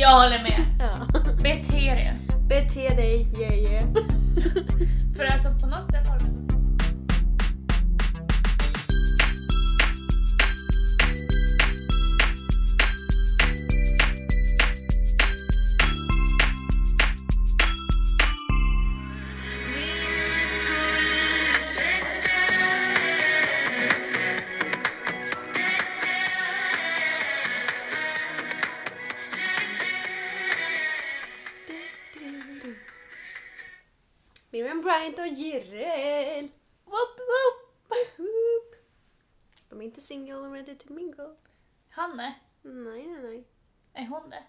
Jag håller med. Ja. Bete er. Bete dig, yeah yeah. För alltså på något sätt har de ready to mingle. Hanne, Nej, nej, nej. är hon det?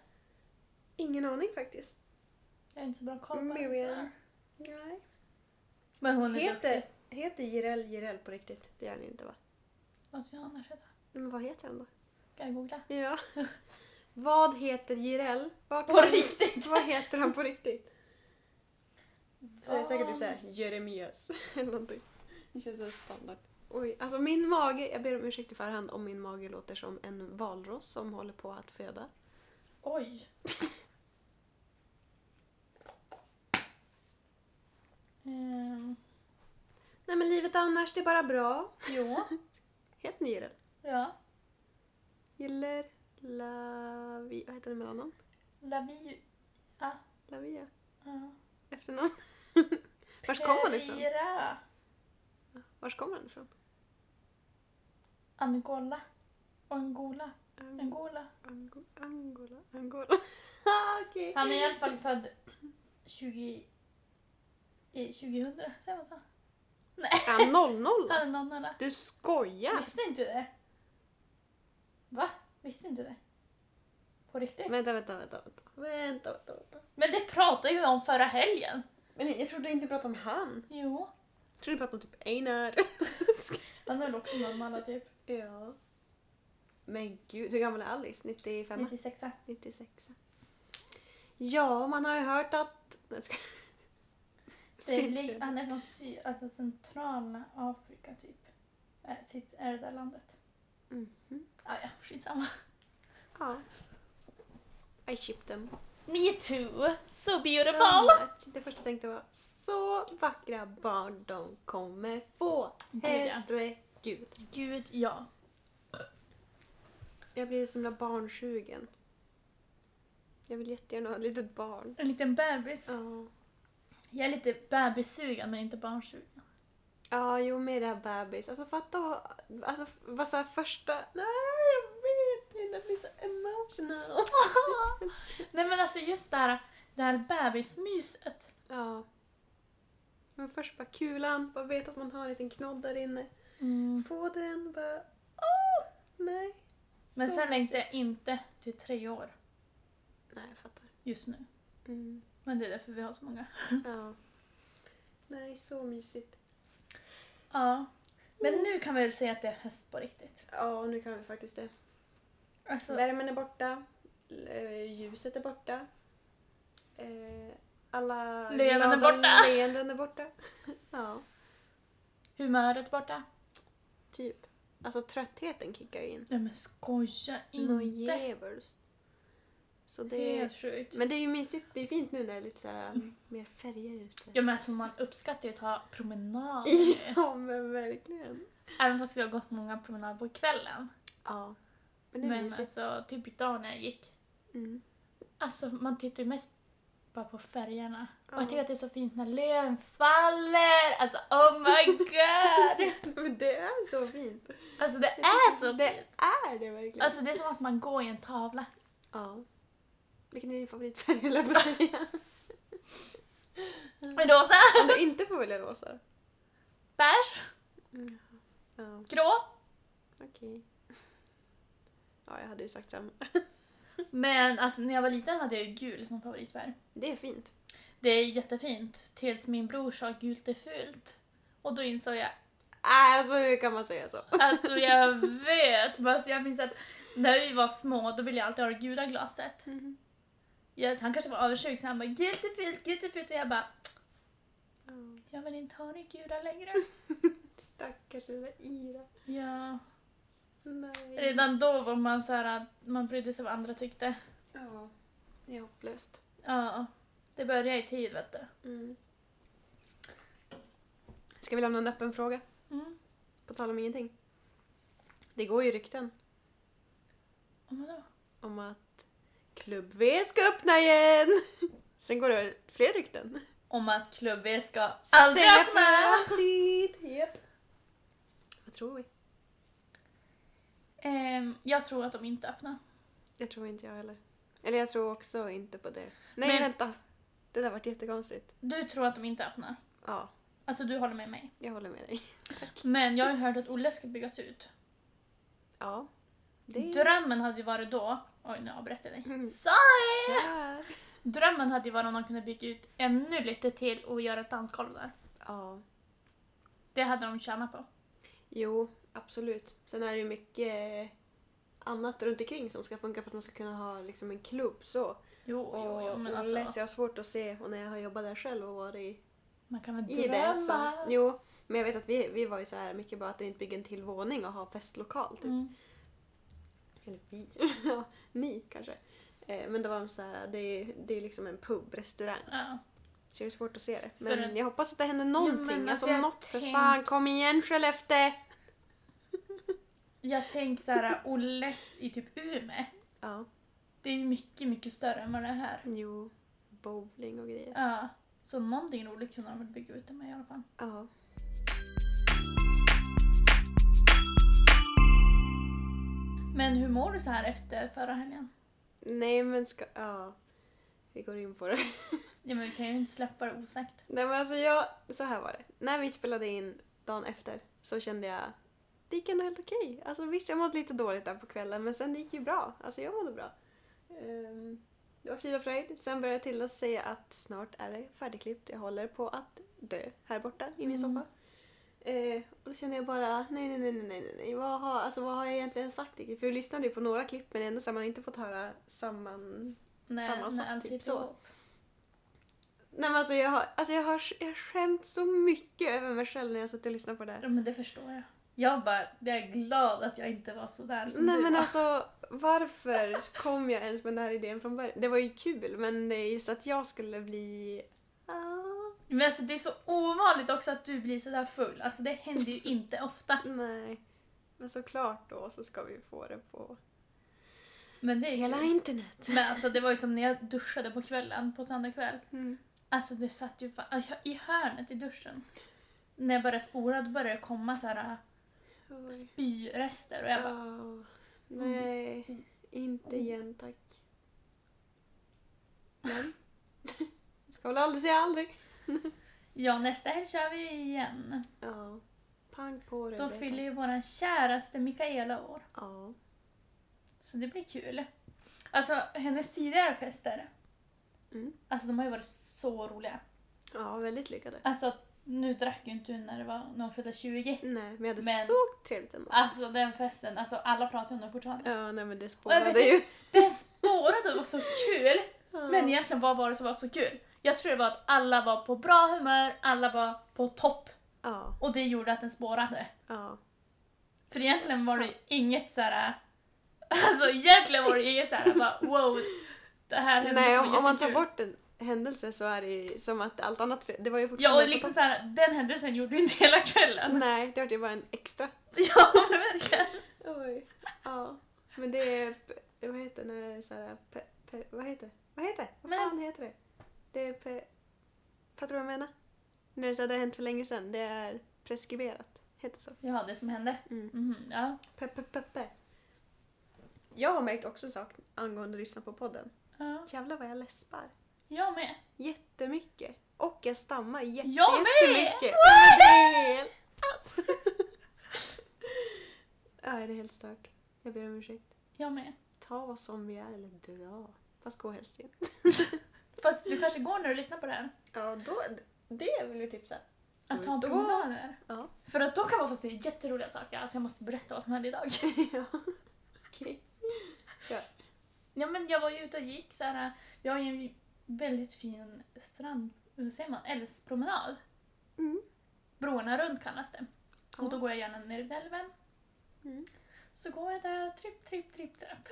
Ingen aning faktiskt. Jag har inte så bra koll på Miriam. henne. Nej. Men hon är Heter, duktig. heter Jireel Jireel på riktigt? Det gör han ju inte va? Vad ska jag annars heta? Nej, Men vad heter han då? Ska jag googla? Ja. vad heter Jireel? Vad På kan- riktigt? Vad heter han på riktigt? Det är säkert typ såhär Jeremias eller någonting. Det känns så standard. Oj, alltså min mage, jag ber om ursäkt i förhand om min mage låter som en valross som håller på att föda. Oj. Ehm, Nej men livet annars, det är bara bra. jo. Heter ni Jireel? Ja. Giller Lavi... Vad heter det mellannamn? Lavi... Ah, Lavia? ja. Efternamn? Vars kommer han ifrån? Vars kommer han ifrån? Angola. Angola. Ang- Angola. Ango- Angola? Angola? Ah, Okej. Han är i alla fall född 20... I 2000, säger man så? Är han 00? Han är någon eller? Du skojar! Visste inte du det? Va? Visste inte du det? På riktigt? Vänta, vänta, vänta. Vänta, vänta, vänta. vänta. Men det pratade ju om förra helgen. Men jag trodde inte pratade om han. Jo. Trodde du pratade om typ Einar. Han är också normal typ. ja. Men gud, hur gammal är Alice? 95? 96. 96? Ja, man har ju hört att... Nej. Ska han är från sy- alltså centrala Afrika typ. Äh, sitt, är det där landet? Mhm. Ah, ja, skitsamma. Ja. I ship them. Me too. So So beautiful. much. Det första jag tänkte var så vackra barn de kommer få. Gud, ja. Herregud. Gud, ja. Jag blir så himla barnsugen. Jag vill jättegärna ha ett litet barn. En liten bebis. Ja. Jag är lite bebissugen men inte barnsugen. Ja, jo med det här bebis. Alltså fatta alltså vad så här första... Nej, jag vet inte. Jag blir så emotional. Nej men alltså just det här, det här bebismyset. ja. Men först bara kulan, bara vet att man har en liten knodd där inne. Mm. Få den, bara... Åh! Nej. Men Så sen längtar mysigt. jag inte till tre år Nej, jag fattar. just nu. Mm. Men det är därför vi har så många. Ja. Nej, så mysigt. Ja. Men nu kan vi väl säga att det är höst på riktigt. Ja, nu kan vi faktiskt det. Alltså, Värmen är borta. l- eh, Ljuset är borta. eh, Alla Leenden är borta. leenden är borta. ja, humöret borta. typ. Alltså tröttheten kickar ju in. Nej men skoja inte. djävulskt. Så det Helt sjukt. men det är ju mysigt. Det är fint nu när det är lite så här, um, mer färger ute. Ja men alltså man uppskattar ju att ta promenad. Ja, men verkligen. Även fast vi har gått många promenader på kvällen. Ja. Men det är Men mysigt. alltså typ idag när jag gick. Mm. Alltså man tittar ju mest bara på färgerna. Och Ja. jag tycker att det är så fint när löven faller. Alltså oh my god! Men det är så fint. Alltså det är så Det fint. är det verkligen. Alltså det är som att man går i en tavla. ja. Vilken är din favoritfärg, höll jag på att säga. Rosa, Om du inte får välja rosa. beige, Ja, grå. okej. Ja, jag hade ju sagt samma. Men alltså när jag var liten hade jag gul som favoritfärg. Det är fint. Det är jättefint. Tills min bror sa gult är fult. Och då insåg jag, alltså hur kan man säga så? alltså jag vet. Men alltså, jag minns att när vi var små då ville jag alltid ha det gula glaset. Mhm. Yes, han kanske var avundsjuk så han bara gult är fult, gult är fult och jag bara Ja. jag vill inte ha det gula längre. Stackars lilla Ira. Ja. Nej. Redan då var man så här att man brydde sig vad andra tyckte. Ja. Det är hopplöst. Ja. Det börjar i tid vet du. Mm. Ska vi lämna en öppen fråga? Mm. På tal om ingenting. Det går ju rykten Och vadå? om att Klubb V ska öppna igen. Sen går det fler rykten. Om att Klubb V ska aldrig Stänga öppna! för alltid. Japp. Vad tror vi? Ehm, jag tror att de inte öppnar. Jag tror inte jag heller. Eller jag tror också inte på det. Nej, Men- vänta. Det där vart jättekonstigt. Du tror att de inte öppnar. Ja, Alltså du håller med mig. jag håller med dig. Men jag har ju hört att Olle ska byggas ut. Ja. Det är... Drömmen hade ju varit då... Oj, nu avbröt jag dig. Mm. Sorry! Kär. Drömmen hade ju varit om de kunde bygga ut ännu lite till och göra ett dansgolv där. Ja. Det hade de tjänat på. Jo, absolut. Sen är det ju mycket annat runt omkring som ska funka för att man ska kunna ha liksom en klubb så. Jo, jo, jo, men alltså... läs, jag har svårt att se och när jag har jobbat där själv och varit Man kan väl i drömma? det så. Jo, men jag vet att vi, vi var ju så här mycket bara att inte bygga en till våning och ha festlokal typ. Mm. Eller vi. ja, ni kanske. Eh, men det var så här, det, är- det är liksom en pub, restaurang. Ja. Så det är svårt att se det. För Men en- jag hoppas att det händer någonting. men alltså alltså, något för tänk- fan. Kom igen Skellefteå! Jag tänker så här, Olles i typ Umeå. Ja. Det är ju mycket, mycket större än vad det är här. Jo. Bowling och grejer. Ja. Så någonting roligt kunde de väl bygga ut det med i alla fall. Ja. Men hur mår du så här efter förra helgen? Nej men ska... Ja. Vi går in på det. Ja men vi kan ju inte släppa det osagt. Nej men alltså jag... Så här var det. När vi spelade in dagen efter så kände jag... Det gick ändå helt okej. Alltså visst jag mådde lite dåligt där på kvällen men sen det gick ju bra. Alltså jag mådde bra. Ehm, det var frid och fröjd. Sen började Tilda säga att snart är det färdigklippt. Jag håller på att dö här borta i min Mm. soffa. Eh, och då kände jag bara, nej, nej, nej, nej, nej, nej, nej. Vad har, alltså, vad har jag egentligen sagt riktigt? För vi lyssnade ju på några klipp men ändå så har man inte fått höra samman... När, Sammansatt, allt typ så. ihop. Nej men alltså jag har, alltså, jag har, jag skämt så mycket över mig själv när jag suttit och lyssnat på det här. Ja men det förstår jag. Jag bara, jag är glad att jag inte var så där som Nej du men var. alltså varför kom jag ens med den här idén från början? Det var ju kul men det är just att jag skulle bli... Ah, Men alltså det är så ovanligt också att du blir så där full. Alltså det händer ju inte ofta. nej. Men såklart då så ska vi få det på Men det är hela kul. internet. Men alltså det var ju som när jag duschade på kvällen, på söndag kväll. Mm. Alltså det satt ju fa- i hörnet i duschen. När jag började spola då började det komma så här Oj. spyrester och jag bara Ah, nej, Mm. inte igen tack. Men, ska väl aldrig säga aldrig. Ja, nästa helg kör vi igen. Ja, pang på. Då Rebecca. fyller ju vår käraste Mikaela år. Ja. Så det blir kul. Alltså hennes tidigare fester, Mm. alltså de har ju varit så roliga. ja, väldigt lyckade. Alltså nu drack ju inte hon när, det var, när hon fyllde 20. Nej, men jag hade Men- så trevligt ändå. Alltså den festen, alltså alla pratar om den fortfarande. Ja, nej men det spårade ju. Den spårade och var så kul! Ja. Men egentligen vad var det som var så kul? Jag tror det var att alla var på bra humör, alla var på topp Ja, och det gjorde att den spårade. ja. För egentligen var det ju inget såhär... Alltså egentligen var det inget såhär bara wow, det här hände Nej, som om, om man tar jättekul. bort en händelse så är det ju som att allt annat, det var ju Ja och liksom såhär, den händelsen gjorde ju inte hela kvällen. Nej, det var ju bara en extra. Ja men verkligen. Oj. Ja. Men det är, vad heter det när det är såhär, pe, pe, vad heter? Vad heter? Vad Men- fan heter det? Det är pe, fattar du vad jag menar? När det, är så här, det har hänt för länge sedan, det är preskriberat. Heter så. Ja det som hände. Mm. Mhm, ja. Pe, pe, pe, pe. Jag har märkt också sak angående att lyssna på podden. ja. Jävlar vad jag läspar. Jag med. Jättemycket. Och jag stammar jätte, Jag med! jättemycket. Det är helt- alltså. Ja, det är helt stört. Jag ber om ursäkt. Jag med. Ta oss som vi är eller dra. Fast gå helst in. Fast du kanske går när du lyssnar på det här? Ja, då, det vill vi tipsa. Att ta en Då- promenad där. Ja. För att då kan man få se jätteroliga saker. Alltså jag måste berätta vad som hände idag. ja. Okej. Kör. Ja men jag var ju ute och gick så här. Vi har ju en väldigt fin strand, hur säger man, älvspromenad. Mm. Broarna runt kallas det. Ja. Och då går jag gärna ner i älven. Mm. Så går jag där, tripp, tripp, tripp, trapp.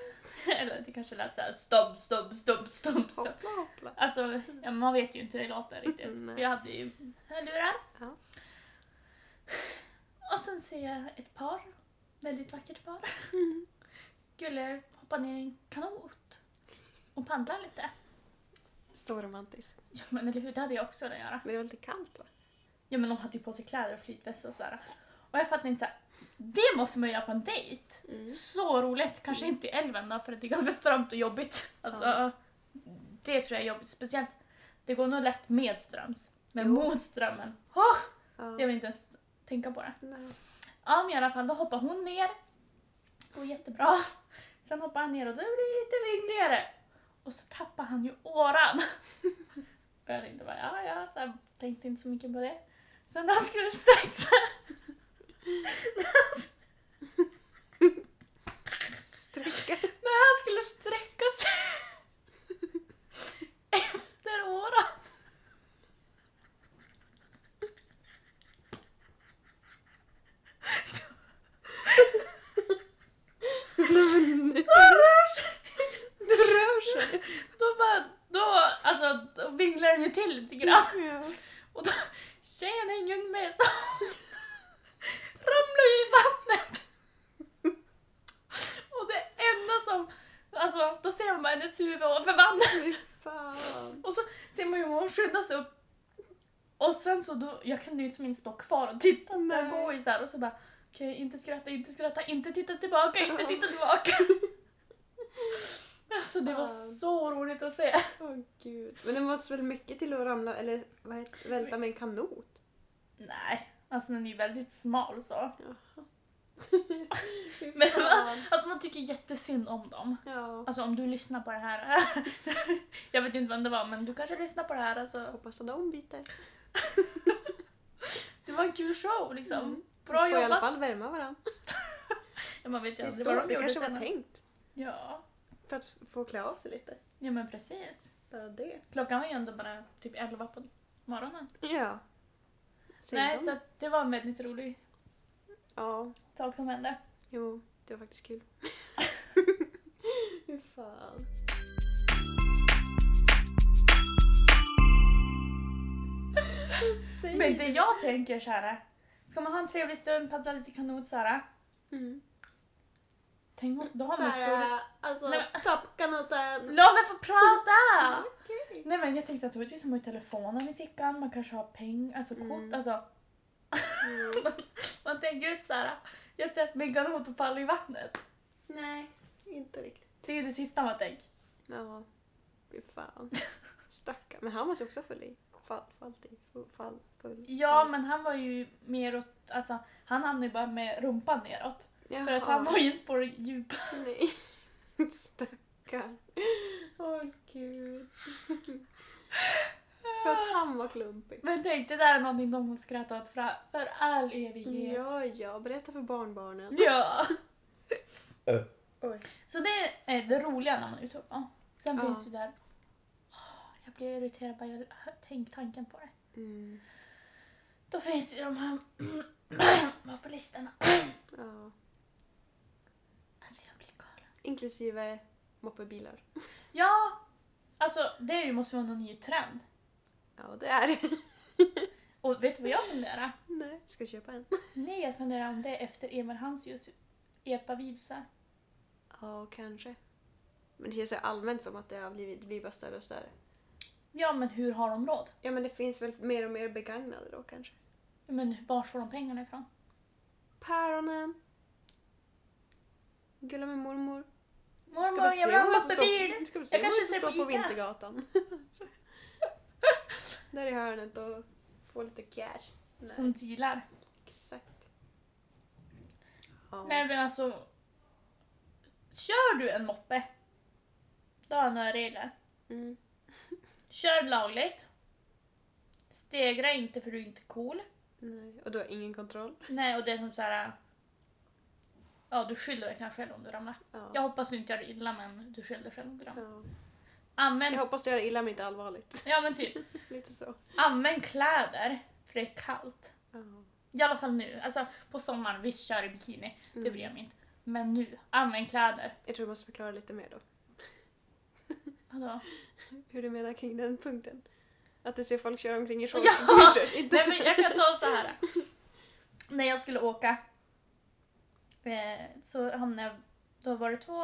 Eller det kanske lät såhär stopp, stopp, stopp, stopp, ström. Hoppla hoppla. Alltså, ja, man vet ju inte hur det låter riktigt. Nej. För jag hade ju hörlurar. Ja. Och sen ser jag ett par, väldigt vackert par, Mm. skulle hoppa ner i en kanot och paddla lite. Så romantiskt. Ja men eller hur, det hade jag också velat göra. Men det var lite kallt va? Ja men de hade ju på sig kläder och flytväst och sådär. Och jag fattar inte såhär, det måste man göra på en dejt. Mm. Så roligt! Kanske inte i älven då för det är ganska strömt och jobbigt. Alltså, Ja. Det tror jag är jobbigt. Speciellt, det går nog lätt med ströms. Men Jo. mot strömmen, åh, Ja. jag vill inte ens tänka på det. Nej. Ja men i alla fall, då hoppar hon ner. Går jättebra. Sen hoppar han ner och då blir det lite vingligare. Och så tappar han ju åran. Och jag tänkte bara, ja ja, så här, tänkte inte så mycket på det. Sen när han skulle sträcka Sträcka. När han skulle sträcka sig. Efter åran. Då rör sig Det rör sig. Då bara, då, alltså, då vinglar den ju till lite grann. Ja. Och då, tjejen hänger ju med så ramlar ju i vattnet. Och det enda som, alltså då ser man bara hennes huvud ovanför vattnet. Fy fan. Och så ser man ju hur hon skyndar sig upp. Och sen så då, ju inte min stå kvar och titta så jag Nej. går ju så här och så bara okej, inte skratta, inte skratta, inte titta tillbaka, inte titta tillbaka. Så det var så roligt att se. Åh gud. Men det måste väl mycket till att ramla, eller vad heter, välta med en kanot? Nej, alltså den är ju väldigt smal så. Jaha. Men. Alltså man tycker jättesynd om dem. Ja. Alltså om du lyssnar på det här. jag vet inte vem det var men du kanske lyssnar på det här. Alltså, Hoppas att de byter. Det var en kul show liksom. Mm. Bra Får i alla fall värma varandra. Ja, man vet ju Det, så, det gjorde kanske var tänkt. Ja. För att få klä av sig lite. ja, men precis. Bara det. Klockan var ju ändå bara typ 11 på morgonen. Ja. Säg Nej, dem. så det var en väldigt rolig Ja. sak som hände. Jo, det var faktiskt kul. Hur fan. Säg Men det jag tänker så här. Ska man ha en trevlig stund, paddla lite kanot så här. Mm. Tänk, då har man. Såhär, alltså Nej, men- toppkanoten. Låt mig få prata! Okej. Nej men jag tänkte att troligtvis har man ju telefonen i fickan, man kanske har pengar, alltså kort, Mm. alltså Mm. man tänker ut såhär. Jag ser att min kanot och faller i vattnet. Nej, inte riktigt. Det är ju det sista man tänker. Ja, fy fan. Stackarn. Men han måste ju också full i. Fall, fall fall, full. Ja men han var ju mer åt, alltså han hamnade ju bara med rumpan neråt. Jaha. För att han var ju inte på det djupa. Nej. Stackarn. Åh gud. För att han var klumpig. Men tänk, det där är någonting de har skrattat åt för, för all evighet. Ja, ja. Berätta för barnbarnen. Ja. Oj. Så det är det roliga när man är ute och. Sen Ja. finns det där, Åh, jag blir irriterad bara jag hör- tänk tanken på det. Mm. Då finns ju de här moppelistorna. Ja. Alltså jag blir galen. Inklusive moppebilar. Ja, alltså det är ju, måste vara någon ny trend. Ja, det är det. Och vet du vad jag funderar? Nej, ska jag köpa en? Nej, jag funderar om det är efter Emil Hansius epa-visar. Ja, kanske. Men det känns allmänt som att det har blivit, det blir bara större och större. Ja, men hur har de råd? Ja, men det finns väl mer och mer begagnade då kanske. Men var får de pengarna ifrån? Päronen. Gulla med mormor. Mormor, jag vill ha en moppebil! står- Ska vi se Jag kanske ser står på. Vintergatan. Där i hörnet och få lite cash. Nej, Som dealar. exakt. Ja. Nej men alltså. Kör du en moppe. Då har jag några regler. Mm. Kör lagligt. Stegra inte för du är inte cool. Nej. Och du har ingen kontroll. Nej och det är som så här. Ja du skyller verkligen själv om du ramlar. Ja. Jag hoppas du inte gör det illa men du skyller själv om du ramlar. Ja. Använd, Jag hoppas du gör illa men inte allvarligt. ja men typ. Lite så. Använd kläder för det är kallt. Ja. I alla fall nu. Alltså på sommaren, visst kör i bikini. Det Mm. bryr jag mig inte. Men nu, använd kläder. Jag tror du måste förklara lite mer då. Vadå? hur du menar kring den punkten. Att du ser folk köra omkring i Ja! shorts och t-shirt. Nej men jag kan ta så här. När jag skulle åka eh, så hamnade jag, då var det två,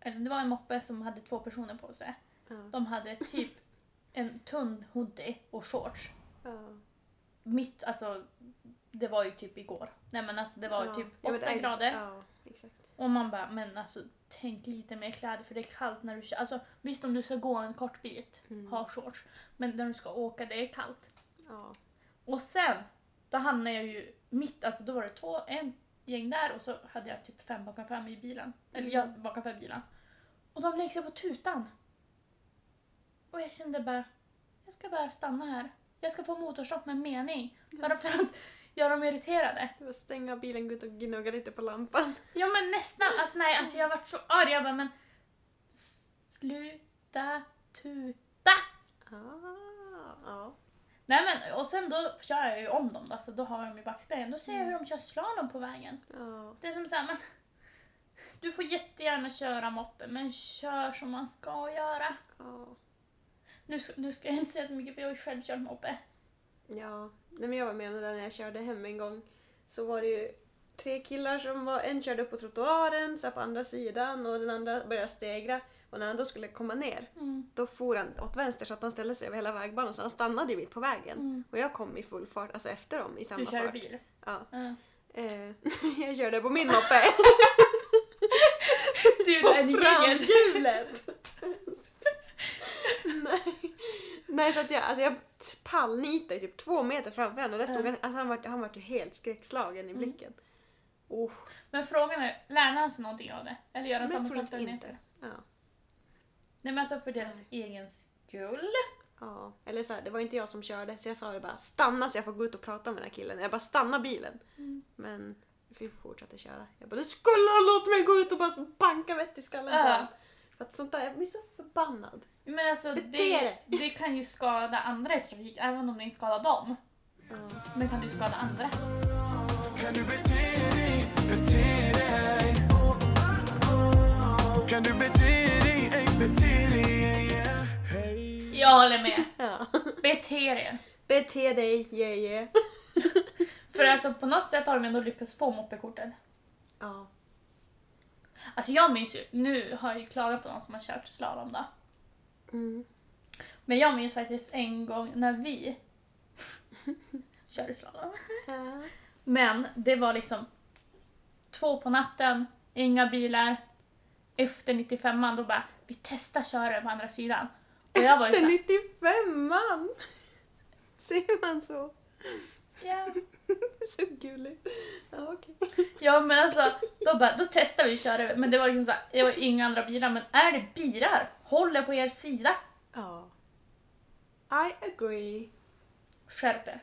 eller det var en moppe som hade två personer på sig. Ja. De hade typ en tunn hoodie och shorts. Ja. Mitt, alltså det var ju typ igår. Nej men alltså det var ju Ja. typ Jag vet, 8 aj, grader. Ja, exakt. Och man bara, men alltså tänk lite mer kläder för det är kallt när du kör. Alltså visst om du ska gå en kort bit, Mm. ha shorts. Men när du ska åka, det är kallt. Ja. Och sen, då hamnade jag ju mitt, alltså då var det två, en gäng där och så hade jag typ fem bakom fram i bilen. Eller jag bakom fram bilen. Och de lägger sig på tutan. Och jag kände bara, jag ska bara stanna här. Jag ska få motorstopp med mening. Bara för att göra dem irriterade. Det var stänga bilen, gå ut och gnugga lite på lampan. Ja men nästan, alltså nej alltså jag varit så arg. Jag bara men sluta tuta. Ah, ja. Nej men och sen då kör jag ju om dem då, så då har jag dem i backspegeln. Då ser jag hur de kör slalom på vägen. Ja. Det är som såhär, men du får jättegärna köra moppe men kör som man ska göra. Nu, ska- nu ska jag inte säga så mycket för jag har ju själv kört moppe. Ja, nej men jag var med om det där när jag körde hem en gång. Så var det ju tre killar som var, en körde upp på trottoaren, så på andra sidan och den andra började stegra. Och när han då skulle komma ner, Mm. då for han åt vänster så att han ställde sig över hela vägbanan så han stannade ju mitt på vägen. Mm. Och jag kom i full fart, alltså efter dem i samma Du kör fart. bil. Ja. Ja. Eh, jag körde på min moppe. Du på framhjulet! Nej. Nej, så att jag, alltså jag pallnitade typ två meter framför honom och där stod Ja. han, alltså han var, han var ju helt skräckslagen i Mm. blicken. Oh, Men frågan är, lär han sig någonting av det? Eller gör han samma sak dagen inte. ja. Nej men alltså för deras egen skull. ja. Eller så här, det var inte jag som körde så jag sa det bara stanna så jag får gå ut och prata med den här killen. Jag bara stanna bilen. Mm. Men vi fortsatte köra. Jag bara du skulle ha låtit mig gå ut och bara banka vett i skallen på honom. För att sånt där, jag blir så förbannad. Men alltså Bete det, dig. det kan ju skada andra i trafik även om det inte skadar dem. Men kan ju skada andra. Kan du bete dig, bete dig? Kan du bete dig, ey, bete dig? yeah. Jag håller med. ja. Bete er. Bete dig, yeah yeah. För alltså på något sätt har de ändå lyckats få moppekortet. Ja. Alltså jag minns ju, nu har jag ju klagat på någon som har kört slalom då. Mm. Men jag minns faktiskt en gång när vi körde slalom. Ja. Men det var liksom två på natten, inga bilar. Efter 95an då bara, vi testar köra på andra sidan. Och jag var ju Efter såhär, 95an! Säger man så? ja. så gulligt. Ja, okej. ja men alltså, då, bara, då testade vi att köra men det var liksom såhär, det var inga andra bilar. Men är det bilar, håll er på er sida. Ja. I agree. Skärp er.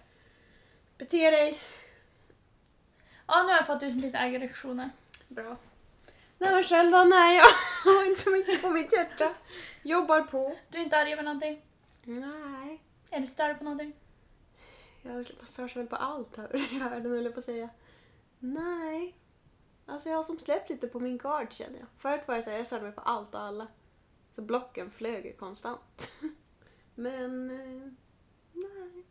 Bete dig. Ja, nu har jag fått ut lite aggressioner. Bra. Nej men själv då? Nej, jag har inte så mycket på mitt hjärta. Jobbar på. Du är inte arg över någonting? Nej. Eller stör på någonting? Jag störs väl på allt här i världen höll jag på att säga. Nej. Alltså jag har som släppt lite på min guard känner jag. Förut var jag såhär, jag störde mig på allt och alla. Så blocken flög ju konstant. Men eh, nej.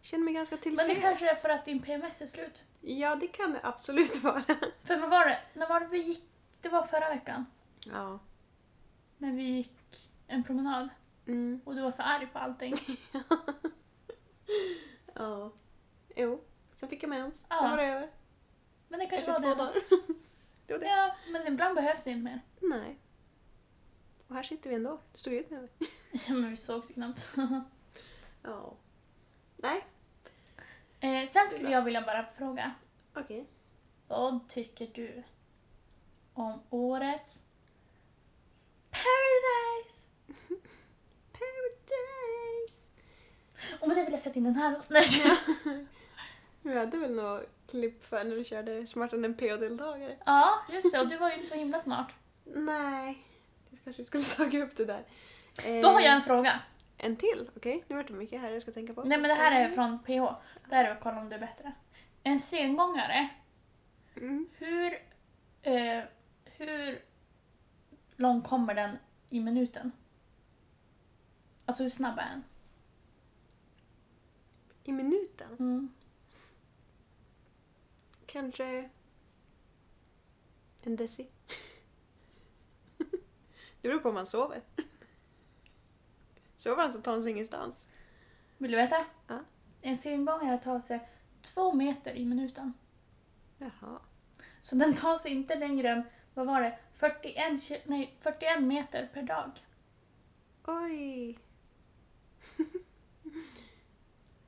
Känner mig ganska Men tillfreds. det kanske är för att din PMS är slut. Ja, det kan det absolut vara. För vad var det? När var det vi gick? Det var förra veckan. Ja. När vi gick en promenad. Mm. Och du var så arg på allting. Ja. Jo. Sen fick jag mens. Ja. Sen var det över. Men det kanske Efter två var det. dagar. det var det. Ja, men ibland behövs det inte mer. Nej. Och här sitter vi ändå. Du stod ut mig. Ja, men vi sågs ju knappt. Ja. Nej. eh, sen skulle jag vilja bara fråga. Okej. Vad tycker du om årets Paradise? Paradise! Och med det vill jag sätta in den här. Nej. Vi hade väl något klipp för när du körde Smartare än PO-deltagare? ja, just det. Och du var ju inte så himla smart. Nej. Kanske skulle tagit upp det där. Eh, Då har jag en fråga. En till? Okej, nu vart det mycket här jag ska tänka på. Nej men det här är från PH. Det här är kolla om du är bättre. En sengångare, Mm. hur, eh, hur lång kommer den i minuten? Alltså hur snabb är han? I minuten? Mm. Kanske en deci. Det beror på om man sover. Sover han så tar han sig ingenstans. Vill du veta? Ja. En sengångare tar sig två meter i minuten. Jaha. Så den tar sig inte längre än, vad var det, 41, ki- nej, 41 meter per dag. Oj.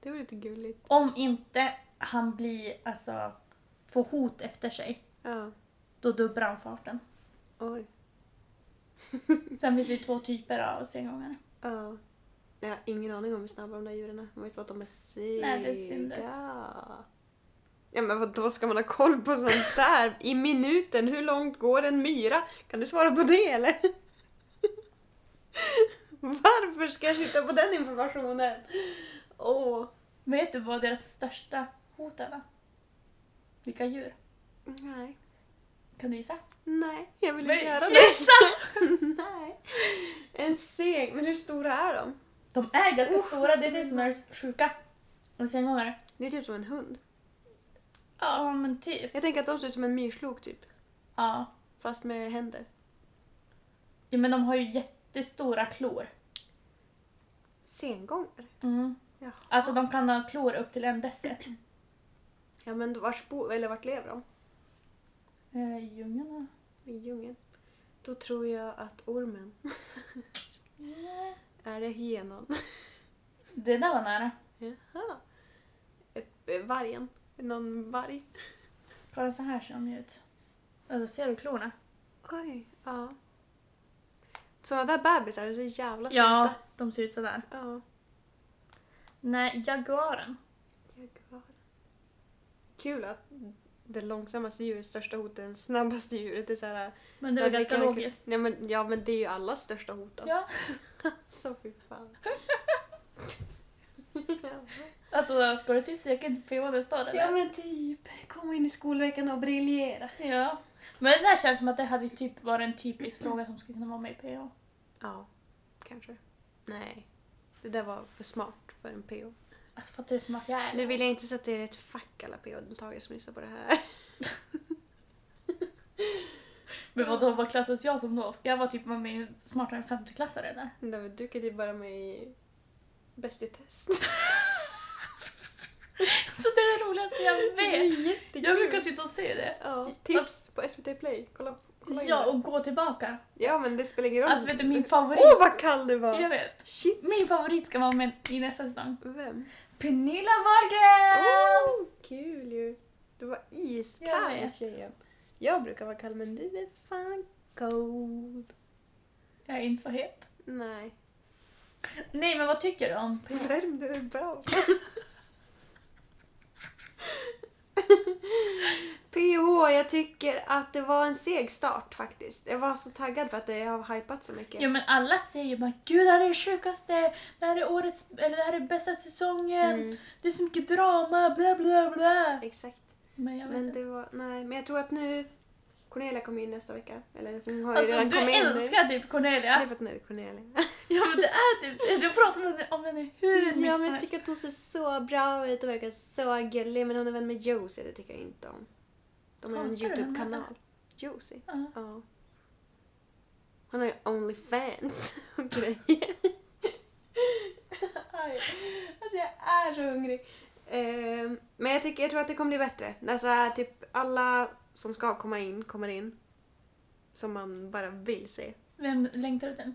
Det var lite gulligt. Om inte han blir, alltså, får hot efter sig, Ja. då dubblar han farten. Oj. Sen finns det ju två typer av sengångare. Ja. Jag har ingen aning om hur snabba de där djuren är. Man vet bara att de är sega. Nej, det syntes. Ja men vad då ska man ha koll på sånt där? I minuten, hur långt går en myra? Kan du svara på det eller? Varför ska jag sitta på den informationen? Åh. Vet du vad deras största hot är? då? Vilka djur? Nej. Kan du gissa? Nej, jag vill inte göra det. gissa! Nej. En seg, men hur stora är de? De är ganska Oh, stora, det är det som är sjuka. En sengångare. Det är typ som en hund. Ja, men typ. Jag tänker att de ser ut som en myrslok typ. Ja. Fast med händer. ja, men de har ju jättestora klor. Sengångare? Mm. Jaha. Alltså de kan ha klor upp till en deci. Ja men vart, bo, eller vart lever de? Eh, djungeln? I djungeln. Då tror jag att ormen är det hyenan. Det där var nära. Jaha. Eh, eh, Vargen. Någon varg. Kolla så här ser de ju ut. Alltså ser du klorna? Oj, ja. Såna där bebisar är så jävla Ja, söta. de ser ut sådär. Ja. Nej, jaguaren. Jaguar. Kul att det långsammaste djuret, största hotet, det snabbaste djuret är såhär... Men det Ja, ganska logiskt. Ja men, ja men det är ju allas största hot då. Ja. Så fy fan. Alltså ska du typ till PH nästa år eller? ja men typ, komma in i skolveckan och briljera. Ja. Men det där känns som att det hade typ varit en typisk fråga som skulle kunna vara med i PH. Ja, kanske. Nej, det där var för smart för en PO. Alltså fattar du hur smart jag är? Nu vill jag inte sätta er i ett fack alla PO-deltagare som lyssnar på det här. Men vadå, vad klassas jag som då? Ska jag vara typ med smartare än femteklassare eller? Nej, Du kan ju bara med i Bäst i test. Så det är det roligaste jag Det är vet! jättekul. Jag brukar sitta och se det. Ja, tips på SVT Play. Kolla, kolla in Ja, det. och gå tillbaka. ja, men det spelar ingen roll. Alltså vet du, min favorit... Åh, vad kall du var! Jag vet. Shit! Min favorit ska vara med i nästa säsong. Vem? Pernilla Wahlgren! Oh, kul ju! Du var Jag iskall vet. tjejen. Jag brukar vara kall men du är fan cold. Jag är inte så het. Nej. Nej, men vad tycker du om PH? Värm du är bra. Jag tycker att det var en seg start faktiskt. Jag var så taggad för att det har hypat så mycket. Ja men alla säger ju bara Gud det här är det sjukaste, det här är årets, eller det här är bästa säsongen, Mm, det är så mycket drama, bla bla bla. exakt. Men jag vet Men inte. det var, nej, men jag tror att nu Cornelia kommer in nästa vecka. Eller hon har ju Alltså du in nu. älskar typ Det är Cornelia. för att hon heter Cornelia. Ja men det är typ, du pratar med henne om henne hur mycket Ja, men jag tycker att hon ser så bra ut och verkar så gullig. Men hon är vän med Josie, det tycker jag inte om. De har en YouTube-kanal. Josie? Ja. Ja. Hon har ju Onlyfans och grejer. Alltså jag är så hungrig. Ehm, men jag, tycker, jag tror att det kommer bli bättre. När så här, typ alla som ska komma in kommer in. Som man bara vill se. Vem längtar du till?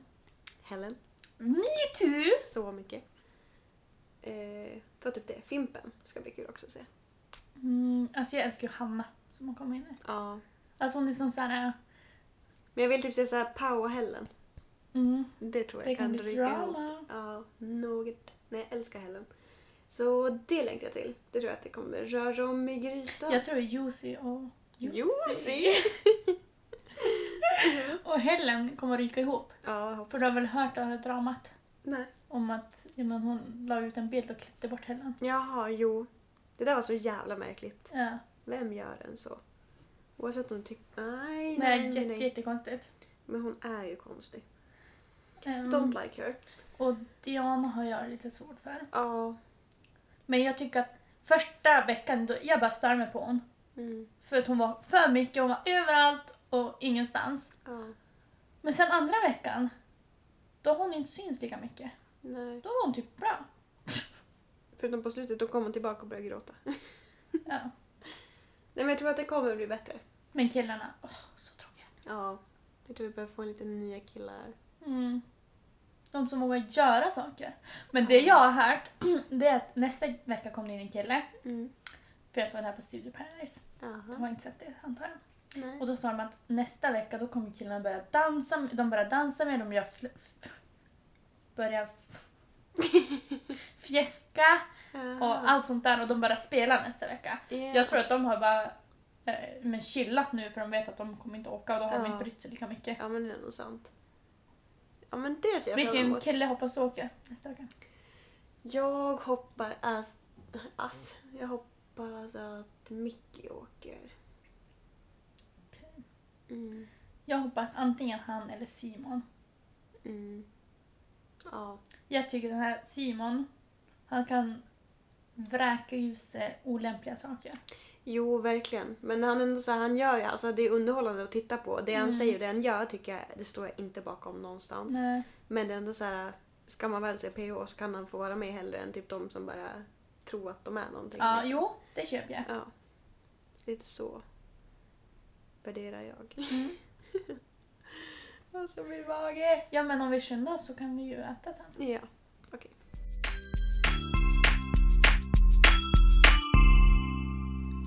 Helen. Me too! Så mycket. Eh, det var typ det. Fimpen ska bli kul också att se. Mm, alltså jag älskar ju Hanna som har kommit in nu. Ja. Alltså hon är som såhär, Men jag vill typ se så här Pau och Helen. mm, Det tror jag det kan bli ihop. drama. Ja, något. Nej, jag älskar Helen. Så det längtar jag till. Det tror jag att det kommer röra om i grytan. Jag tror Josie och Josie! och Helen kommer att ryka ihop. Ja, För du har väl hört det här dramat? Nej. Om att ja, men hon la ut en bild och klippte bort Helen. Jaha, jo. Det där var så jävla märkligt. Ja. Vem gör en så? Oavsett om hon tycker... Nej, Nej, nej, jätte, nej. jättekonstigt. Men hon är ju konstig. Um, Don't like her. Och Diana har jag lite svårt för. Ja. Men jag tycker att första veckan, då, jag bara stör mig på hon. Mm. För att hon var för mycket, hon var överallt och ingenstans. Ja. Men sen andra veckan, då har hon inte syns lika mycket. Nej. Då var hon typ bra. Förutom på slutet, då kom hon tillbaka och började gråta. Ja. Nej men jag tror att det kommer bli bättre. Men killarna, åh, så tråkiga. Ja. Jag tror vi börjar få lite nya killar. Mm. De som vågar göra saker. Men det jag har hört, det är att nästa vecka kommer det in en kille. Mm. För jag såg det här på Studio Paradise. Jag Jaha. har inte sett det antar jag. Nej. Och då sa de att nästa vecka då kommer killarna börja dansa, de börjar dansa med, de gör fl- f- börjar f- fjäska och allt sånt där och de börjar spela nästa vecka. Yeah. Jag tror att de har bara eh, men chillat nu för de vet att de kommer inte åka och då har de inte brytt sig lika mycket. Ja men det är nog sant. Ja men det ser jag fram Vilken emot. kille hoppas du åker nästa vecka? Jag hoppar ass, ass. Jag hoppas att Mickey åker. Mm. Jag hoppas antingen han eller Simon. Mm. Ja. Jag tycker den här Simon, han kan vräka ur sig olämpliga saker. Jo, verkligen. Men han, ändå så här, han gör ju, alltså det är underhållande att titta på. Det han Mm. säger och det han gör tycker jag, det står jag inte bakom någonstans. Nej. Men det är ändå så här, ska man väl se PH så kan han få vara med hellre än typ de som bara tror att de är någonting. Ja, liksom. jo, det köper jag. Ja. Lite så värderar jag. Mm. Alltså min mage! Ja, men om vi skyndar oss så kan vi ju äta sen. Ja,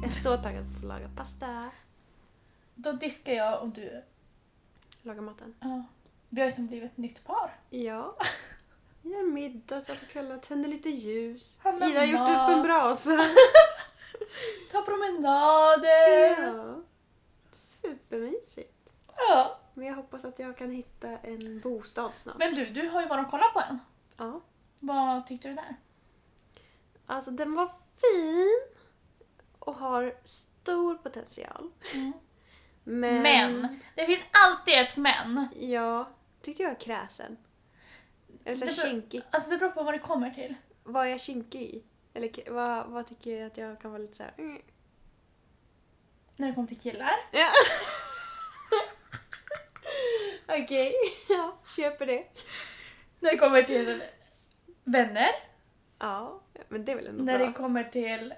Jag är så taggad på att laga pasta. Då diskar jag och du. Laga maten. Ja. Vi har ju som blivit ett nytt par. Ja. Gör middag så på kvällen, tänder lite ljus. Handlar Ida har gjort mat. upp en brasa. Ta promenader. Ja. Supermysigt. Ja. Men jag hoppas att jag kan hitta en bostad snart. Men du, du har ju varit och kollat på en. Ja. Vad tyckte du där? Alltså den var fin och har stor potential. Mm. Men... Men. Det finns alltid ett men. Ja, tyckte jag var kräsen. Eller så Det beror- kinkig. Alltså det beror på vad det kommer till. Vad är jag kinkig i? Eller vad, vad tycker jag att jag kan vara lite såhär... Mm. När det kommer till killar. Ja. Okej, ja, köper det. När det kommer till vänner. Ja, men det är väl ändå När bra. det kommer till...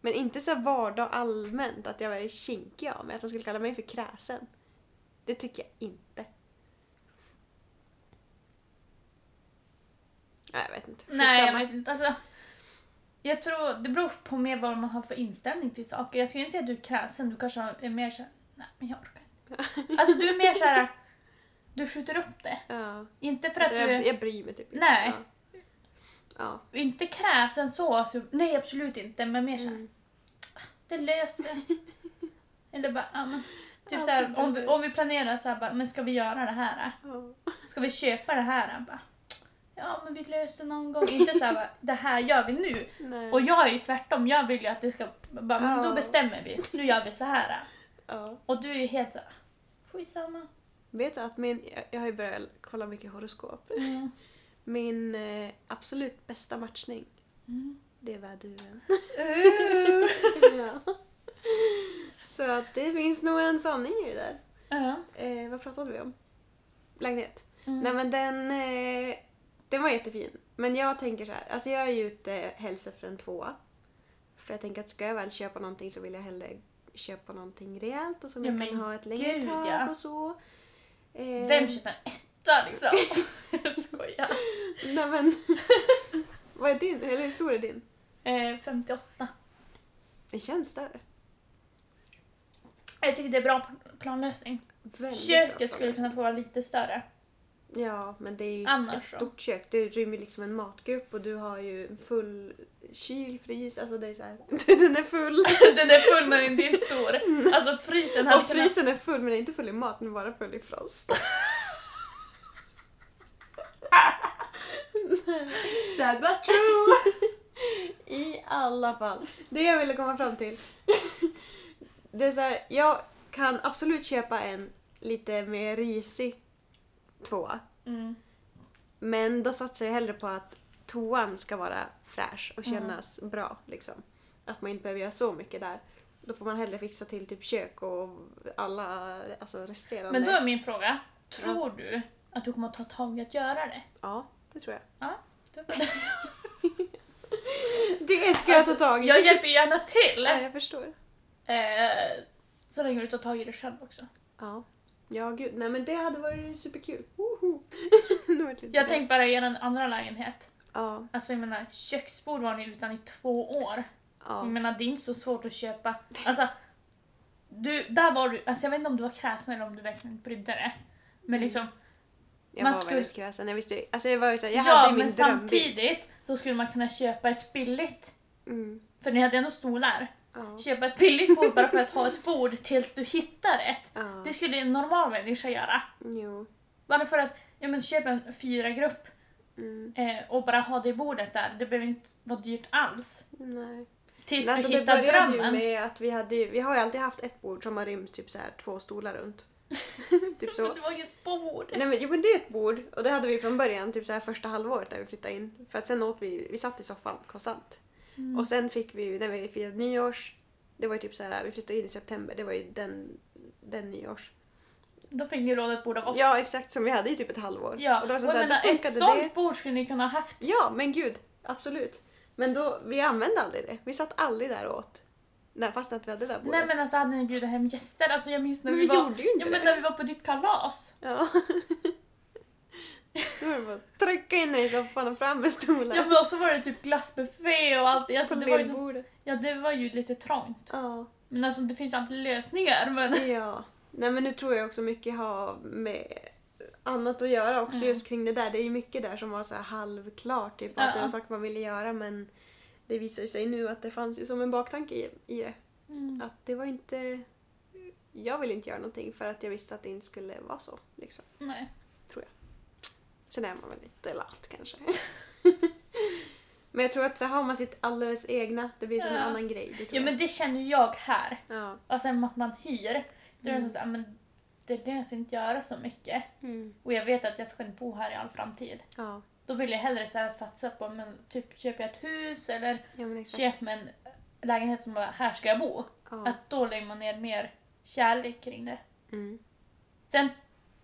Men inte så vardag allmänt att jag var kinkig av mig, att de skulle kalla mig för kräsen. Det tycker jag inte. Nej, jag vet inte. Nej, jag Skitsamma. vet inte. Alltså, jag tror det beror på mer vad man har för inställning till saker. Jag skulle inte säga att du är kräsen, du kanske är mer såhär, nej men jag orkar inte. Alltså du är mer såhär, du skjuter upp det. Ja. Inte för Alltså, att du jag, är, jag bryr mig typ inte. Nej. Ja. Inte kräsen så, så, nej absolut inte, men mer ja. såhär, Mm. det löser sig. Eller bara, ja men. Typ Ja, såhär, det om vi, om vi planerar såhär, bara, men ska vi göra det här? Ja. Ska vi köpa det här? Bara, ja men vi löser någon gång. Inte såhär, bara, det här gör vi nu. Nej. Och jag är ju tvärtom, jag vill ju att det ska... Bara, men Ja. Då bestämmer vi, nu gör vi så här. Ja. Och du är ju helt så skitsamma. Vet du att min, jag- jag har ju börjat kolla mycket horoskop. Mm. Min eh, absolut bästa matchning, Mm. det är väduren. Uh. ja. Så att det finns nog en sanning i det där. Ja. Eh, vad pratade vi om? Lägenhet. Mm. Nej men den, eh, den var jättefin. Men jag tänker så här, alltså jag är ju ute helst efter en tvåa. För jag tänker att ska jag väl köpa någonting så vill jag hellre köpa någonting rejält och som Ja, jag kan ha ett längre gud, tag ja. och så. Eh, Vem köper en etta liksom? jag skojar. Nej men, vad är din? Eller hur stor är din? Eh, 58. Det känns större. Jag tycker det är bra planlösning. Väldigt bra Köket skulle kunna få vara lite större. Ja, men det är ju Annars ett så. stort kök. Det rymmer liksom en matgrupp och du har ju en full kyl, frys. Alltså det är så här. Den är full. Den är full men inte stor. Alltså frysen hade Och kunnat... frysen är full men den är inte full i mat, den är bara full i frost. Sad but true! I alla fall. Det jag ville komma fram till. Det är så här, jag kan absolut köpa en lite mer risig tvåa. Mm. Men då satsar jag hellre på att toan ska vara fräsch och Mm. kännas bra. Liksom. Att man inte behöver göra så mycket där. Då får man hellre fixa till typ kök och alla alltså resterande. Men då är min fråga, tror du att du kommer att ta tag i att göra det? Ja, det tror jag. Ja. Det ska jag ta tag i. Jag hjälper gärna till! Ja, jag förstår. Eh, så länge du tar tag i det själv också. Ja. Ja, gud. Nej men det hade varit superkul. Woho! Det Jag tänkte bara i er andra lägenhet. Ja, Alltså jag menar, köksbord var ni utan i två år. ja. Jag menar, det är inte så svårt att köpa. Alltså, du, där var du, alltså jag vet inte om du var kräsen eller om du verkligen brydde dig. Men liksom, Jag man var skulle- väldigt kräsen. Jag visste alltså jag var ju såhär, jag ja hade ju men min drömbil. samtidigt så skulle man kunna köpa ett billigt, Mm. för ni hade ändå stolar. Ja. Köpa ett billigt bord bara för att ha ett bord tills du hittar ett. Ja. Det skulle en normal människa göra. Jo. Bara för att, ja men köp en fyra grupp Mm. eh, och bara ha det bordet där. Det behöver inte vara dyrt alls. Nej. Tills Alltså, du det hittar började ju drömmen. med att vi hade ju- vi har ju alltid haft ett bord som har rymt typ så här två stolar runt. typ så. Det var inget bord. Nej men, jo, men det är ett bord och det hade vi från början, typ så här första halvåret när vi flyttade in. För att sen åt vi, vi satt i soffan konstant. Mm. Och sen fick vi, när vi firade nyårs, det var ju typ så här, vi flyttade in i september, det var ju den, den nyårs. Då fick ni låna ett bord av oss. Ja exakt, som vi hade i typ ett halvår. Ja, och det var som så här, menar, då ett sånt det. bord skulle ni kunna ha haft. Ja men gud, absolut. Men då, vi använde aldrig det. Vi satt aldrig där och åt. Nej, fast att vi hade det där bordet. Nej men alltså hade ni bjudit hem gäster? Alltså jag minns när Men vi, vi var... gjorde ju inte ja, men det. när vi var på ditt kalas. Ja. Då var det bara att trycka in dig i soffan och fram med stolar. Ja men så var det typ glassbuffé och allt. Alltså, på det, var lillbordet. ja, det var ju lite trångt. Ja. Men alltså det finns alltid lösningar. Men... ja. Nej men nu tror jag också mycket har med annat att göra också Mm. just kring det där. Det är ju mycket där som var så halvklart. Typ, att Ja. det var saker man ville göra men det visar sig nu att det fanns ju som en baktanke i, i det. Mm. Att det var inte... Jag ville inte göra någonting för att jag visste att det inte skulle vara så. Liksom. Nej. Sen är man väl lite lat kanske. men jag tror att så har man sitt alldeles egna, det blir som en Ja. annan grej. Det tror Ja men det känner jag här. jag. Ja. Sen att man hyr. Då är det Mm. som såhär, men det löser inte göra så mycket. Mm. Och jag vet att jag ska inte bo här i all framtid. Ja. Då vill jag hellre så här satsa på, men typ köper jag ett hus eller ja, men exakt. köper en lägenhet som bara, här ska jag bo. Ja. Att då lägger man ner mer kärlek kring det. Mm. Sen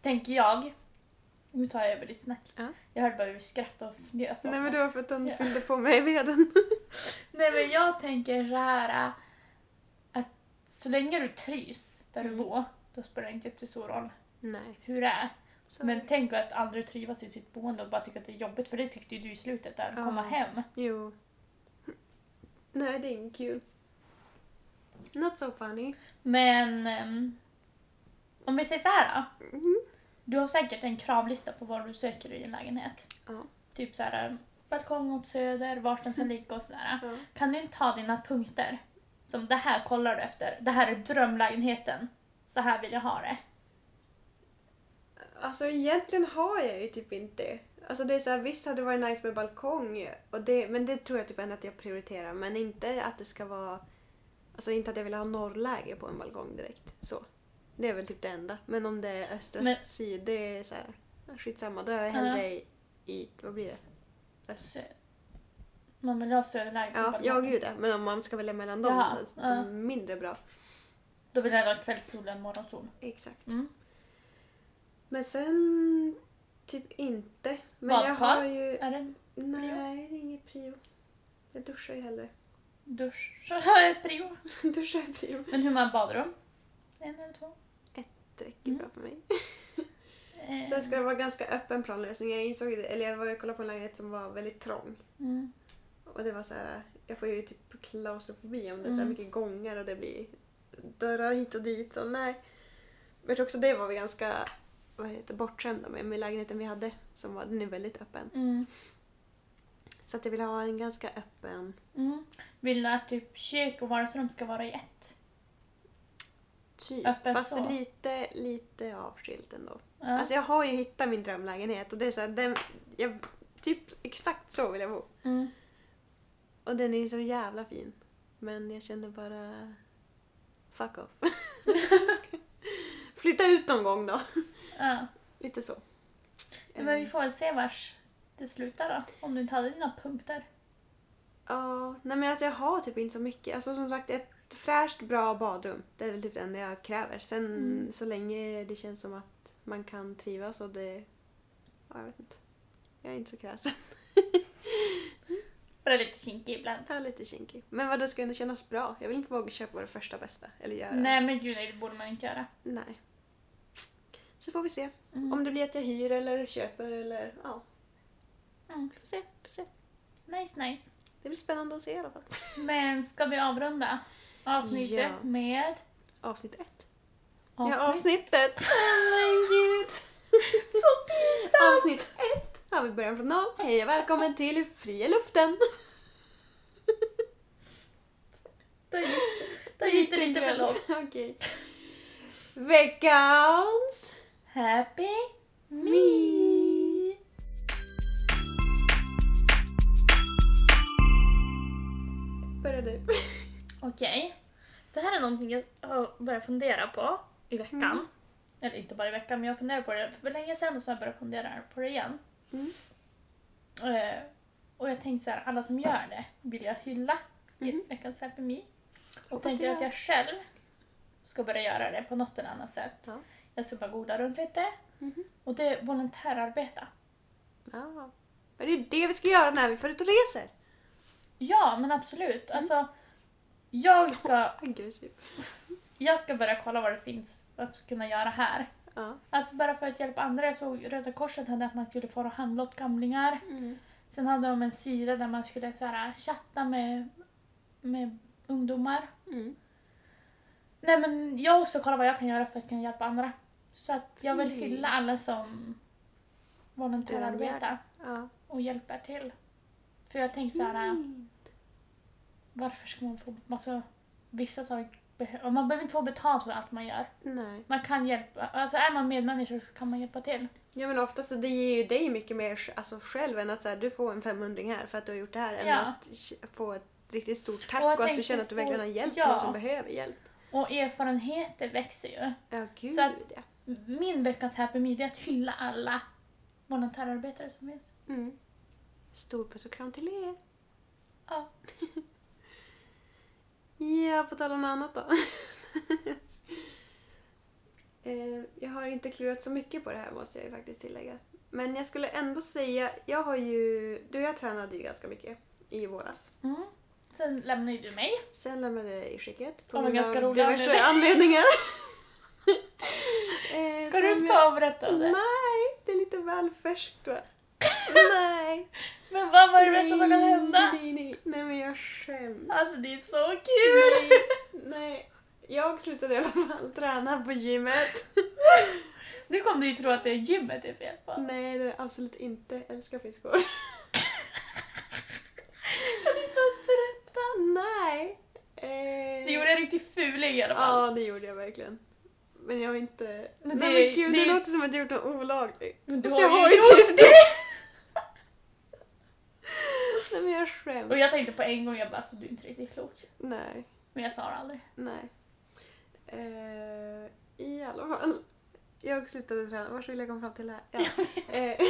tänker jag, nu tar jag över ditt snack. Ja. Jag hörde bara hur du skrattade och så. Nej men det var för att den Ja. fyllde på mig veden. Nej men jag tänker så här att så länge du trivs där du Mm. bor, då spelar det inte jättestor roll Nej. hur det är. Så Men tänk att aldrig trivas i sitt boende och bara tycka att det är jobbigt, för det tyckte ju du i slutet där, att komma Ja. hem. Jo. Nej det är inget kul. Not so funny. Men ehm, om vi säger så här då. Mhm. Du har säkert en kravlista på vad du söker i en lägenhet. Ja. Typ så här, äh, balkong åt söder, vart den ska Mm. ligga och sådär. Ja. Kan du inte ha dina punkter? Som det här kollar du efter. Det här är drömlägenheten. Så här vill jag ha det. Alltså egentligen har jag ju typ inte. Alltså det är så här, visst hade det varit nice med balkong, och det, men det tror jag typ ändå att jag prioriterar. Men inte att det ska vara... Alltså inte att jag vill ha norrläge på en balkong direkt. Så. Det är väl typ det enda. Men om det är öst, Men- öst, syd, det är så här, ja, skitsamma. Då är jag hellre i, i, vad blir det? Öst. Man vill ha söderläge på Ja, ja gud ja. Men om man ska välja mellan dem, Jaha, då ja. är det mindre bra. Då vill jag ha kvällssol än morgonsol. Exakt. Mm. Men sen typ inte. Men jag Badkar? har ju... Är det en Nej, det är inget prio. Jag duschar ju hellre. dusch? ett prio. duschar är prio. Men hur många badrum? En eller två? Det räcker Mm. bra för mig. Eh, Sen ska det vara ganska öppen planlösning. Jag insåg det, eller jag var och kollade på en lägenhet som var väldigt trång. Mm. Och det var så här, jag får ju typ klaustrofobi om det är så här Mm. mycket gångar och det blir dörrar hit och dit och nej. Men jag tror också det var vi ganska vad heter, bortskämda med, med lägenheten vi hade. Som var, den är väldigt öppen. Mm. Så att jag vill ha en ganska öppen. Mm. Vill du att typ kök och vardagsrum ska vara i ett? Typ. Öppen Fast så. lite, lite avskilt ändå. Ja. Alltså jag har ju hittat min drömlägenhet och det är så här, den, jag, typ exakt så vill jag bo. mm. Och den är ju så jävla fin. Men jag känner bara... Fuck off. Flytta ut någon gång då. Ja. Lite så. Men vi får väl se vars det slutar då. Om du inte hade dina punkter. Ja, nej men alltså jag har typ inte så mycket. Alltså som sagt ett fräscht, bra badrum. Det är väl typ det enda jag kräver. Sen Mm. så länge det känns som att man kan trivas och det... Ja, jag vet inte. Jag är inte så kräsen. Bara lite kinkig ibland. Är lite kinkig. Men vad det ska ändå kännas bra. Jag vill inte våga köpa det första bästa. Eller göra. Nej men gud nej, det borde man inte göra. Nej. Så får vi se. Mm. Om det blir att jag hyr eller köper eller ja. Mm. Vi får se. Får se. Nice nice. Det blir spännande att se i alla fall. Men ska vi avrunda avsnittet Ja. med Avsnitt ett. avsnitt? Ja, avsnittet. Men gud. Så pinsamt! Avsnitt ett har vi början från noll. Hej och välkommen till Fria luften. Där gick det, där gick det lite för långt. Okej. Veckans Happy me! Börja du. Okej. Det här är någonting jag har börjat fundera på i veckan. Mm. Eller inte bara i veckan, men jag funderar på det för länge sedan och så har jag börjat fundera på det igen. Mm. Eh, och jag tänkte så här, alla som gör det vill jag hylla i Mhm. veckans Happy Me. Och tänkte det att jag själv ska börja göra det på något eller annat sätt. Ja. Jag ska bara googla runt lite. Mhm. Och det är volontärarbeta. Ja. Men det är det vi ska göra när vi får ut och reser. Ja, men absolut. Alltså, jag ska, Aggressiv. jag ska börja kolla vad det finns att kunna göra här. Ja. Alltså bara för att hjälpa andra. Jag såg Röda Korset hade att man skulle få handla åt gamlingar. Mm. Sen hade de en sida där man skulle så här, chatta med, med ungdomar. Mm. Nej men jag också kolla vad jag kan göra för att kunna hjälpa andra. Så att jag vill hylla alla som volontärarbetar Ja. och hjälper till. För jag tänker så här, Mm. varför ska man få... Alltså, vissa saker man behöver inte få betalt för allt man gör. Nej. Man kan hjälpa, alltså är man medmänniska så kan man hjälpa till. Ja men oftast så det ger ju dig mycket mer alltså, själv än att så här, du får en 500 här för att du har gjort det här. Än Ja. att få ett riktigt stort tack Och och, att du känner att du verkligen har hjälpt ja. någon som behöver hjälp. Och erfarenheter växer ju. Ja gud Så att- ja. Min veckans Happy Me det är att hylla alla volontärarbetare som finns. Mm. Stor puss och kram till er. Ja. Ja, på tal om något annat då. Eh, jag har inte klurat så mycket på det här måste jag ju faktiskt tillägga. Men jag skulle ändå säga, jag har ju, du och jag tränade ju ganska mycket i våras. Mm. Sen lämnar ju du mig. Sen lämnade jag i skicket på grund av diverse anledningar. Eh, Ska du ta och berätta om det? Nej, det är lite väl färskt va? Nej. Men vad var det värsta som kan Nej, hända? Nej, nej, nej men jag skäms. Alltså det är så kul! Nej, nej. Jag slutade i alla fall träna på gymmet. Nu kommer du ju tro att det är gymmet det är fel på. Nej, det är absolut inte. Jag älskar friskvård. Kan du inte ens berätta? Nej. Eh, Du gjorde en riktig fuling i alla fall. Ja, det gjorde jag verkligen. Men jag har inte... Men Nej det- men gud, det, det- låter som att jag gjort något olagligt. Men du Så har jag har ju gjort typ det! Nej men jag skäms. Och jag tänkte på en gång, jag bara alltså du är inte riktigt klok. Nej, Men jag sa det aldrig. nej. Eh, I alla fall. Jag slutade träna. Vart vill jag komma fram till här? Ja. Eh,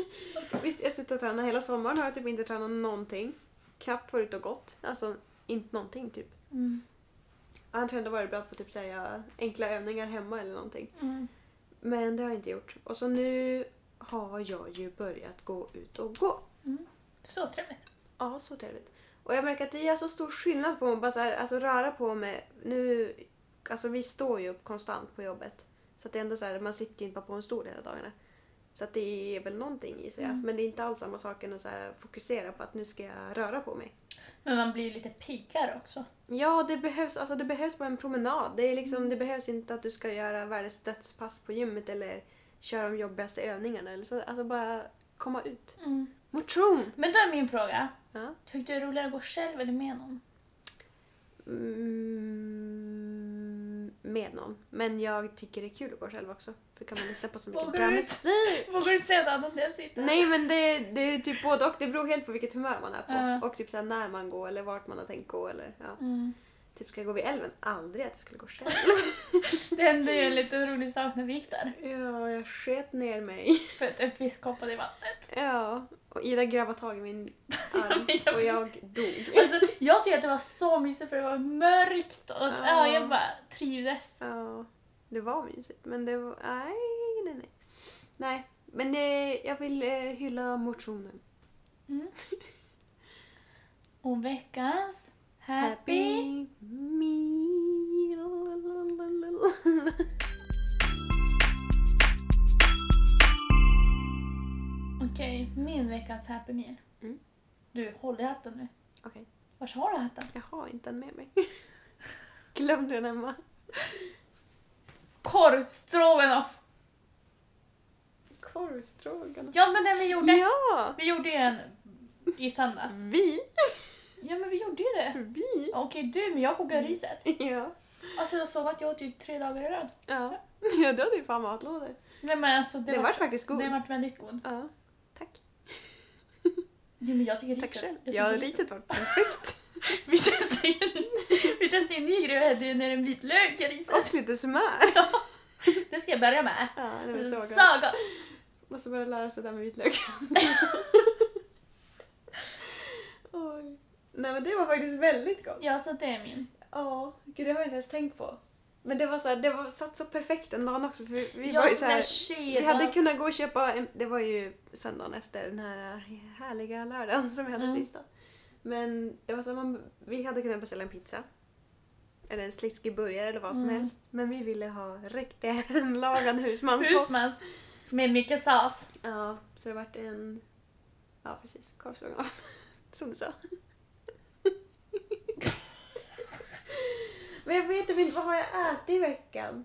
visst, jag slutade träna hela sommaren. Har jag typ inte tränat någonting. Knappt varit och gått. Alltså, inte någonting typ. Mm. Jag har ändå varit bra på typ säga enkla övningar hemma eller någonting. Mm. Men det har jag inte gjort. Och så nu har jag ju börjat gå ut och gå. Så trevligt. Ja, så trevligt. Och jag märker att det är så stor skillnad på att bara så här, alltså röra på mig. Nu, alltså vi står ju upp konstant på jobbet. Så det är ändå så här, man sitter ju inte bara på en stol hela dagarna. Så att det är väl någonting i sig. Mm. Men det är inte alls samma sak än att så här, fokusera på att nu ska jag röra på mig. Men man blir ju lite piggare också. Ja, det behövs, alltså det behövs bara en promenad. Det, är liksom, det behövs inte att du ska göra världens dödspass på gymmet eller köra de jobbigaste övningarna. Eller så. Alltså bara komma ut. Motion! Men då är min fråga. Ja. Tyckte du det är roligare att gå själv eller med någon? Mm, med någon. Men jag tycker det är kul att gå själv också. För kan man lyssna på så mycket Vågar bra du- musik. Vågar du säga det annat när jag sitter? Nej men det, det är typ både och. Det beror helt på vilket humör man är på. Ja. Och typ så här när man går eller vart man har tänkt gå. Eller, ja. Mm. Typ ska jag gå vid älven? Aldrig att jag skulle gå själv. Det hände ju en liten rolig sak när vi gick där. ja, jag sket ner mig. För att en fisk hoppade i vattnet. Ja, och Ida grabbade tag i min arm jag och jag dog. Alltså, jag tyckte att det var så mysigt för det var mörkt och ja, jag bara trivdes. Ja, det var mysigt men det var... Nej, nej, nej. Nej, men eh, jag vill eh, hylla motionen. Mm. Och veckans happy... meal. Okej, min veckans happy meal. Mm. Du, håll i hatten nu. Okej, Vars har du hatten? jag har inte den med mig. Glömde den hemma. Korv stroganoff! Korvstroganoff. Ja men den vi gjorde. Ja! Vi gjorde ju en i söndags. Vi? Ja men vi gjorde ju det. Vi? Okej du, men jag kokade riset. Ja. Alltså jag såg att jag åt ju tre dagar i rad. Ja, ja du hade ju fan matlådor. Nej men alltså det, Det, var, vart faktiskt god. det vart väldigt god. Ja, tack. Jo men jag tycker riset. Tack själv. jag Ja, tycker riset var perfekt. Vi testade ju en, vi testade ju en ny grej, vi hade ju ner en vitlök i riset. Och lite smör. Det ska jag börja med. Ja, det var så gott. Så gott! Måste börja lära sig det där med vitlök. Oj. Nej men det var faktiskt väldigt gott. Ja, så det är min. Ja, gud det har jag inte ens tänkt på. Men det var så här, det var satt så perfekt den dagen också för vi, vi var ju så här, vi hade kunnat gå och köpa, en, det var ju söndagen efter den här härliga lördagen som vi hade Mm. sista. Men det var så här, man, vi hade kunnat beställa en pizza. Eller en sliskig burgare eller vad som Mm. helst. Men vi ville ha riktig hemlagad husmanskost. Husmans med mycket sås. Ja, så det vart en... Ja, precis. Korvstroganoff. Som du sa. Men jag vet inte, vad har jag ätit i veckan?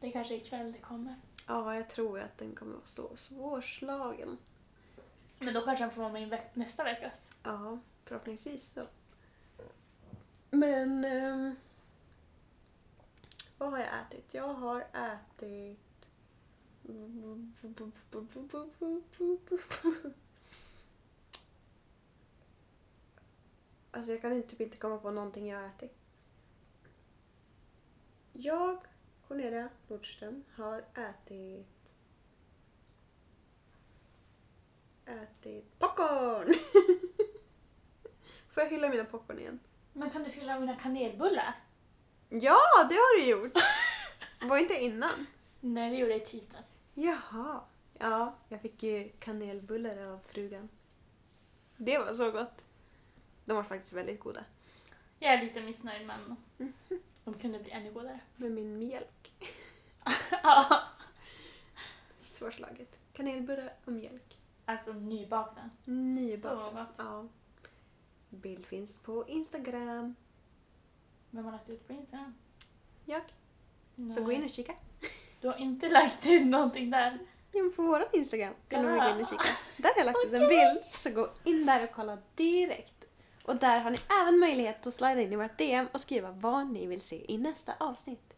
Det kanske är ikväll det kommer. Ja, jag tror att den kommer vara så svårslagen. Men då kanske han får vara med i veck- nästa veckas. Ja, förhoppningsvis så. Men... ehm, vad har jag ätit? Jag har ätit... Alltså jag kan inte- typ inte komma på någonting jag har ätit. Jag, Cornelia Nordström, har ätit... Ätit popcorn! Får jag hylla mina popcorn igen? Men kan du fylla mina kanelbullar? Ja, det har du gjort! Var inte innan? Nej, det gjorde jag i tisdags. Jaha. Ja, jag fick ju kanelbullar av frugan. Det var så gott. De var faktiskt väldigt goda. Jag är lite missnöjd men de kunde bli ännu godare. Med min mjölk. Ja. Svårslaget. Kanelbullar och mjölk. alltså nybakna. Nybakt. Så gott. Ja. Bild finns på Instagram. Vem har lagt ut på Instagram? Jag. Så gå in och kika. Du har inte lagt ut någonting där. Jo, på vår Instagram kan du gå in Ah. och kika. Där har jag lagt ut en bild. Så gå in där och kolla direkt. Och där har ni även möjlighet att slida in i vårt DM och skriva vad ni vill se i nästa avsnitt.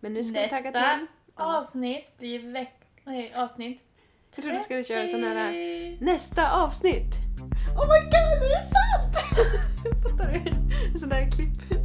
Men nu ska vi tagga Nästa till. Ja. avsnitt blir veck... Nej, avsnitt Jag trodde du skulle köra sån här 30. nästa avsnitt. Oh my god, är det sant? Fattar du? Sån där klipp